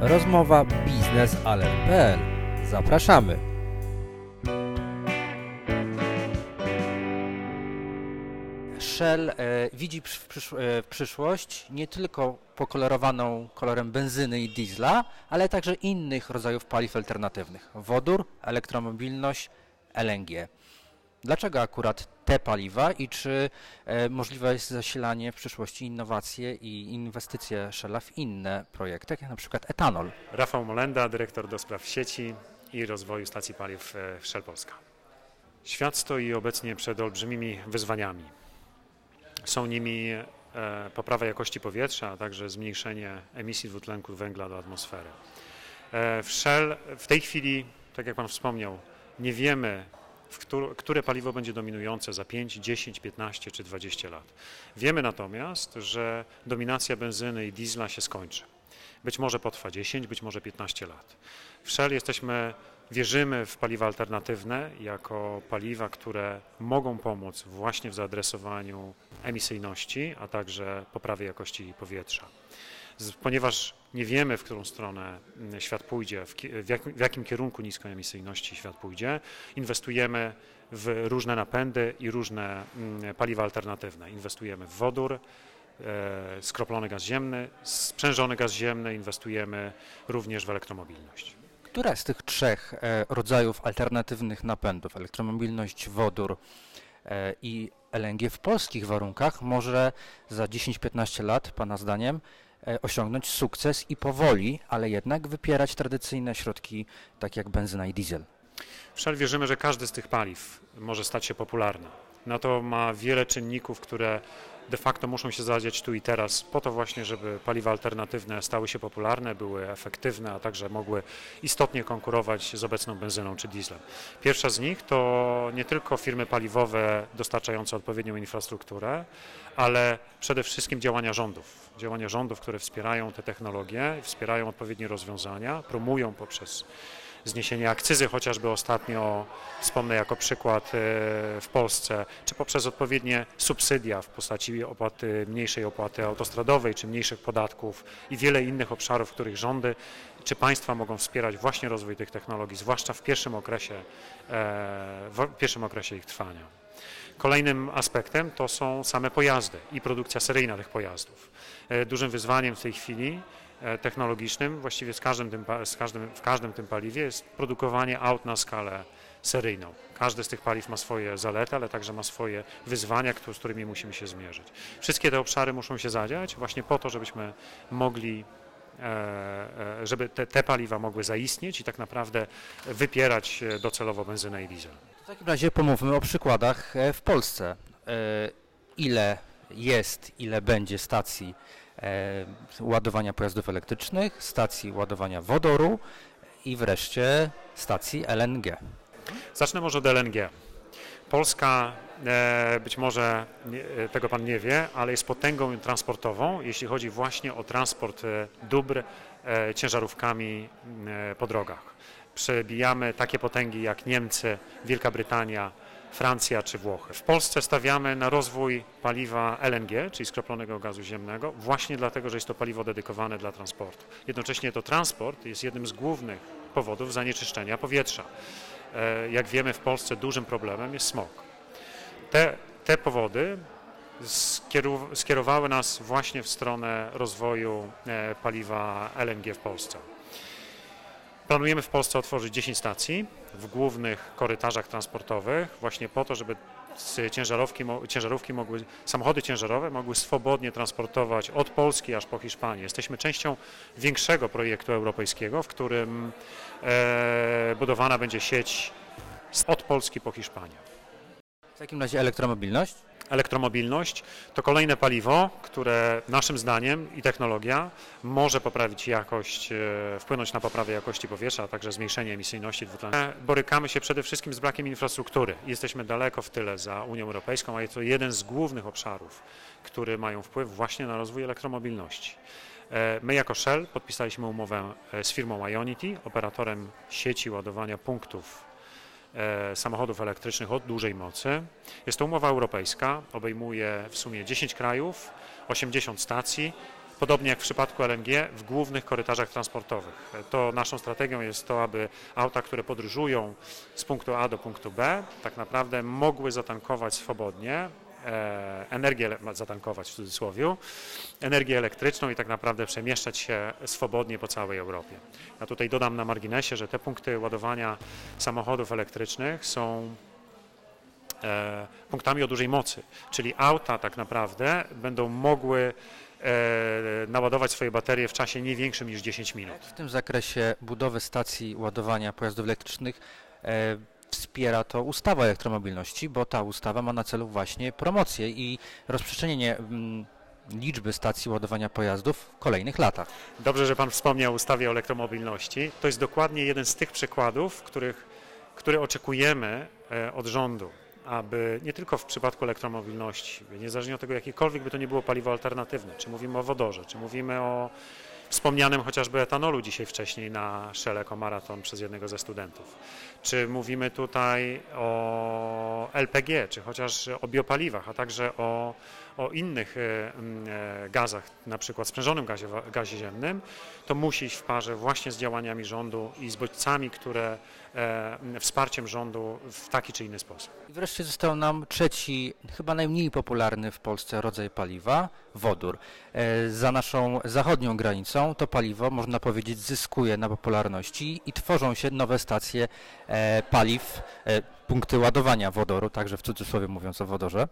Rozmowa biznesalert.pl. Zapraszamy. Shell e, widzi w przysz, e, w przyszłość nie tylko pokolorowaną kolorem benzyny i diesla, ale także innych rodzajów paliw alternatywnych. Wodór, elektromobilność, LNG. Dlaczego akurat te paliwa i czy e, możliwe jest zasilanie w przyszłości innowacje i inwestycje Shella w inne projekty, jak na przykład etanol? Rafał Molenda, dyrektor do spraw sieci i rozwoju stacji paliw e, Shell Polska. Świat stoi obecnie przed olbrzymimi wyzwaniami. Są nimi e, poprawa jakości powietrza, a także zmniejszenie emisji dwutlenku węgla do atmosfery. W Shell w tej chwili, tak jak Pan wspomniał, nie wiemy, któr- które paliwo będzie dominujące za 5, 10, 15 czy 20 lat. Wiemy natomiast, że dominacja benzyny i diesla się skończy. Być może potrwa 10, być może 15 lat. W jesteśmy, wierzymy w paliwa alternatywne jako paliwa, które mogą pomóc właśnie w zaadresowaniu emisyjności, a także poprawie jakości powietrza. Ponieważ nie wiemy, w którą stronę mm, świat pójdzie, w, ki- w, jak, w jakim kierunku niskoemisyjności świat pójdzie, inwestujemy w różne napędy i różne mm, paliwa alternatywne. Inwestujemy w wodór, e, skroplony gaz ziemny, sprzężony gaz ziemny, inwestujemy również w elektromobilność. Która z tych trzech e, rodzajów alternatywnych napędów, elektromobilność, wodór e, i LNG w polskich warunkach może za 10-15 lat, Pana zdaniem, osiągnąć sukces i powoli, ale jednak wypierać tradycyjne środki, takie jak benzyna i diesel? W Shell wierzymy, że każdy z tych paliw może stać się popularny. Na to ma wiele czynników, które de facto muszą się zadziać tu i teraz, po to właśnie, żeby paliwa alternatywne stały się popularne, były efektywne, a także mogły istotnie konkurować z obecną benzyną czy dieslem. Pierwsza z nich to nie tylko firmy paliwowe dostarczające odpowiednią infrastrukturę, ale przede wszystkim działania rządów. Działania rządów, które wspierają te technologie, wspierają odpowiednie rozwiązania, promują poprzez zniesienie akcyzy chociażby ostatnio, wspomnę jako przykład e, w Polsce, czy poprzez odpowiednie subsydia w postaci opłaty, mniejszej opłaty autostradowej, czy mniejszych podatków i wiele innych obszarów, w których rządy czy państwa mogą wspierać właśnie rozwój tych technologii, zwłaszcza w pierwszym okresie, e, w pierwszym okresie ich trwania. Kolejnym aspektem to są same pojazdy i produkcja seryjna tych pojazdów. E, Dużym wyzwaniem w tej chwili technologicznym, właściwie z każdym tym, z każdym, w każdym tym paliwie jest produkowanie aut na skalę seryjną. Każdy z tych paliw ma swoje zalety, ale także ma swoje wyzwania, z którymi musimy się zmierzyć. Wszystkie te obszary muszą się zadziać właśnie po to, żebyśmy mogli e, e, żeby te, te paliwa mogły zaistnieć i tak naprawdę wypierać e, docelowo benzynę i diesel. W takim razie pomówmy o przykładach e, w Polsce. E, Ile jest, ile będzie stacji e, ładowania pojazdów elektrycznych, stacji ładowania wodoru i wreszcie stacji LNG. Zacznę może od LNG. Polska, e, być może e, tego Pan nie wie, ale jest potęgą transportową, jeśli chodzi właśnie o transport e, dóbr e, ciężarówkami e, po drogach. Przebijamy takie potęgi jak Niemcy, Wielka Brytania, Francja czy Włochy. W Polsce stawiamy na rozwój paliwa LNG, czyli skroplonego gazu ziemnego, właśnie dlatego, że jest to paliwo dedykowane dla transportu. Jednocześnie to transport jest jednym z głównych powodów zanieczyszczenia powietrza. E, Jak wiemy, w Polsce dużym problemem jest smog. Te, te powody skierowały nas właśnie w stronę rozwoju e, paliwa LNG w Polsce. Planujemy w Polsce otworzyć 10 stacji w głównych korytarzach transportowych, właśnie po to, żeby ciężarówki, ciężarówki mogły, samochody ciężarowe mogły swobodnie transportować od Polski aż po Hiszpanię. Jesteśmy częścią większego projektu europejskiego, w którym e, budowana będzie sieć od Polski po Hiszpanię. W takim razie elektromobilność. Elektromobilność to kolejne paliwo, które naszym zdaniem i technologia może poprawić jakość, e, wpłynąć na poprawę jakości powietrza, a także zmniejszenie emisyjności dwutlenku. Borykamy się przede wszystkim z brakiem infrastruktury. Jesteśmy daleko w tyle za Unią Europejską, a jest to jeden z głównych obszarów, które mają wpływ właśnie na rozwój elektromobilności. E, My jako Shell podpisaliśmy umowę e, z firmą Ionity, operatorem sieci ładowania punktów samochodów elektrycznych o dużej mocy. Jest to umowa europejska, obejmuje w sumie 10 krajów, 80 stacji podobnie jak w przypadku LNG, w głównych korytarzach transportowych. To naszą strategią jest to, aby auta, które podróżują z punktu A do punktu B, tak naprawdę mogły zatankować swobodnie e, energię, ele- zatankować w cudzysłowie, energię elektryczną i tak naprawdę przemieszczać się swobodnie po całej Europie. Ja tutaj dodam na marginesie, że te punkty ładowania samochodów elektrycznych są e, punktami o dużej mocy, czyli auta tak naprawdę będą mogły e, naładować swoje baterie w czasie nie większym niż 10 minut. W tym zakresie budowy stacji ładowania pojazdów elektrycznych e, wspiera to ustawa elektromobilności, bo ta ustawa ma na celu właśnie promocję i rozprzestrzenienie mm, liczby stacji ładowania pojazdów w kolejnych latach. Dobrze, że Pan wspomniał o ustawie o elektromobilności. To jest dokładnie jeden z tych przykładów, których, które oczekujemy e, od rządu, aby nie tylko w przypadku elektromobilności, niezależnie od tego, jakiekolwiek by to nie było paliwo alternatywne, czy mówimy o wodorze, czy mówimy o wspomnianym chociażby etanolu dzisiaj wcześniej na Shell Eco przez jednego ze studentów, czy mówimy tutaj o LPG, czy chociaż o biopaliwach, a także o, o innych e, m, e, gazach, na przykład sprzężonym gazie, gazie ziemnym, to musi iść w parze właśnie z działaniami rządu i z bodźcami, które e, m, wsparciem rządu w taki czy inny sposób. I wreszcie został nam trzeci, chyba najmniej popularny w Polsce rodzaj paliwa, wodór. E, Za naszą zachodnią granicą to paliwo, można powiedzieć, zyskuje na popularności i tworzą się nowe stacje e, paliw, e, punkty ładowania wodoru, także w cudzysłowie mówiąc o wodorze.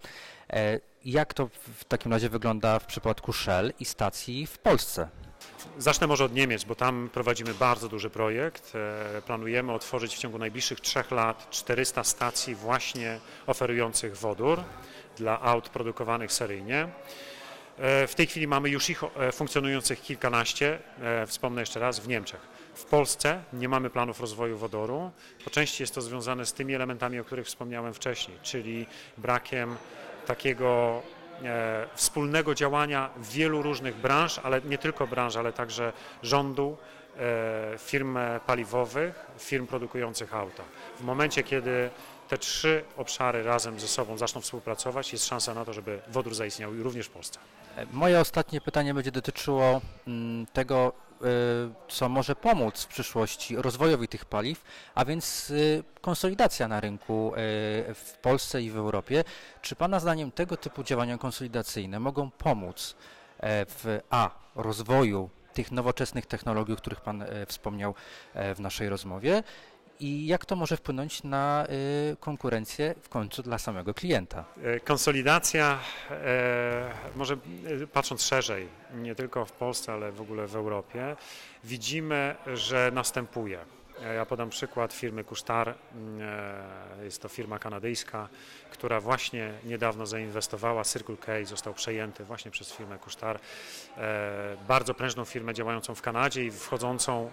E, Jak to w takim razie wygląda w przypadku Shell i stacji w Polsce? Zacznę może od Niemiec, bo tam prowadzimy bardzo duży projekt. E, Planujemy otworzyć w ciągu najbliższych trzech lat 400 stacji właśnie oferujących wodór dla aut produkowanych seryjnie. E, W tej chwili mamy już ich e, funkcjonujących kilkanaście, e, wspomnę jeszcze raz, w Niemczech. W Polsce nie mamy planów rozwoju wodoru. Po części jest to związane z tymi elementami, o których wspomniałem wcześniej, czyli brakiem takiego wspólnego działania wielu różnych branż, ale nie tylko branż, ale także rządu, firm paliwowych, firm produkujących auta. W momencie, kiedy te trzy obszary razem ze sobą zaczną współpracować, jest szansa na to, żeby wodór zaistniał również w Polsce. E, Moje ostatnie pytanie będzie dotyczyło mm, tego, y, co może pomóc w przyszłości rozwojowi tych paliw, a więc y, konsolidacja na rynku y, w Polsce i w Europie. Czy Pana zdaniem tego typu działania konsolidacyjne mogą pomóc e, w a rozwoju tych nowoczesnych technologii, o których Pan e, wspomniał e, w naszej rozmowie? I jak to może wpłynąć na y, konkurencję w końcu dla samego klienta? E, Konsolidacja, e, może e, patrząc szerzej, nie tylko w Polsce, ale w ogóle w Europie, widzimy, że następuje. E, Ja podam przykład firmy Kusztar. Mm, e, Jest to firma kanadyjska, która właśnie niedawno zainwestowała. Circle K został przejęty właśnie przez firmę Kusztar. E, Bardzo prężną firmę działającą w Kanadzie i wchodzącą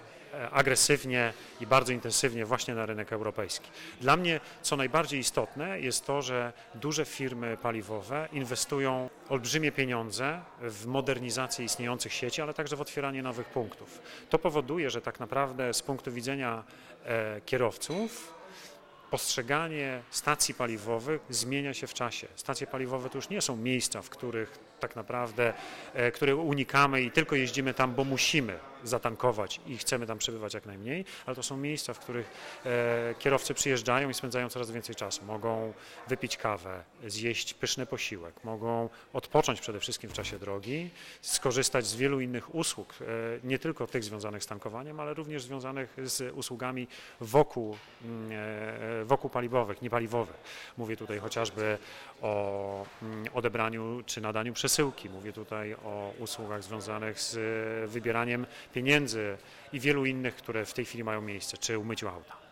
agresywnie i bardzo intensywnie właśnie na rynek europejski. Dla mnie co najbardziej istotne jest to, że duże firmy paliwowe inwestują olbrzymie pieniądze w modernizację istniejących sieci, ale także w otwieranie nowych punktów. To powoduje, że tak naprawdę z punktu widzenia e, kierowców postrzeganie stacji paliwowych zmienia się w czasie. Stacje paliwowe to już nie są miejsca, w których tak naprawdę, e, które unikamy i tylko jeździmy tam, bo musimy zatankować i chcemy tam przebywać jak najmniej, ale to są miejsca, w których e, kierowcy przyjeżdżają i spędzają coraz więcej czasu. Mogą wypić kawę, zjeść pyszny posiłek, mogą odpocząć przede wszystkim w czasie drogi, skorzystać z wielu innych usług, e, nie tylko tych związanych z tankowaniem, ale również związanych z usługami wokół, mm, e, wokół paliwowych, niepaliwowych. Mówię tutaj chociażby o mm, odebraniu czy nadaniu przesyłki, mówię tutaj o usługach związanych z wybieraniem pieniędzy i wielu innych, które w tej chwili mają miejsce, czy umyciu auta.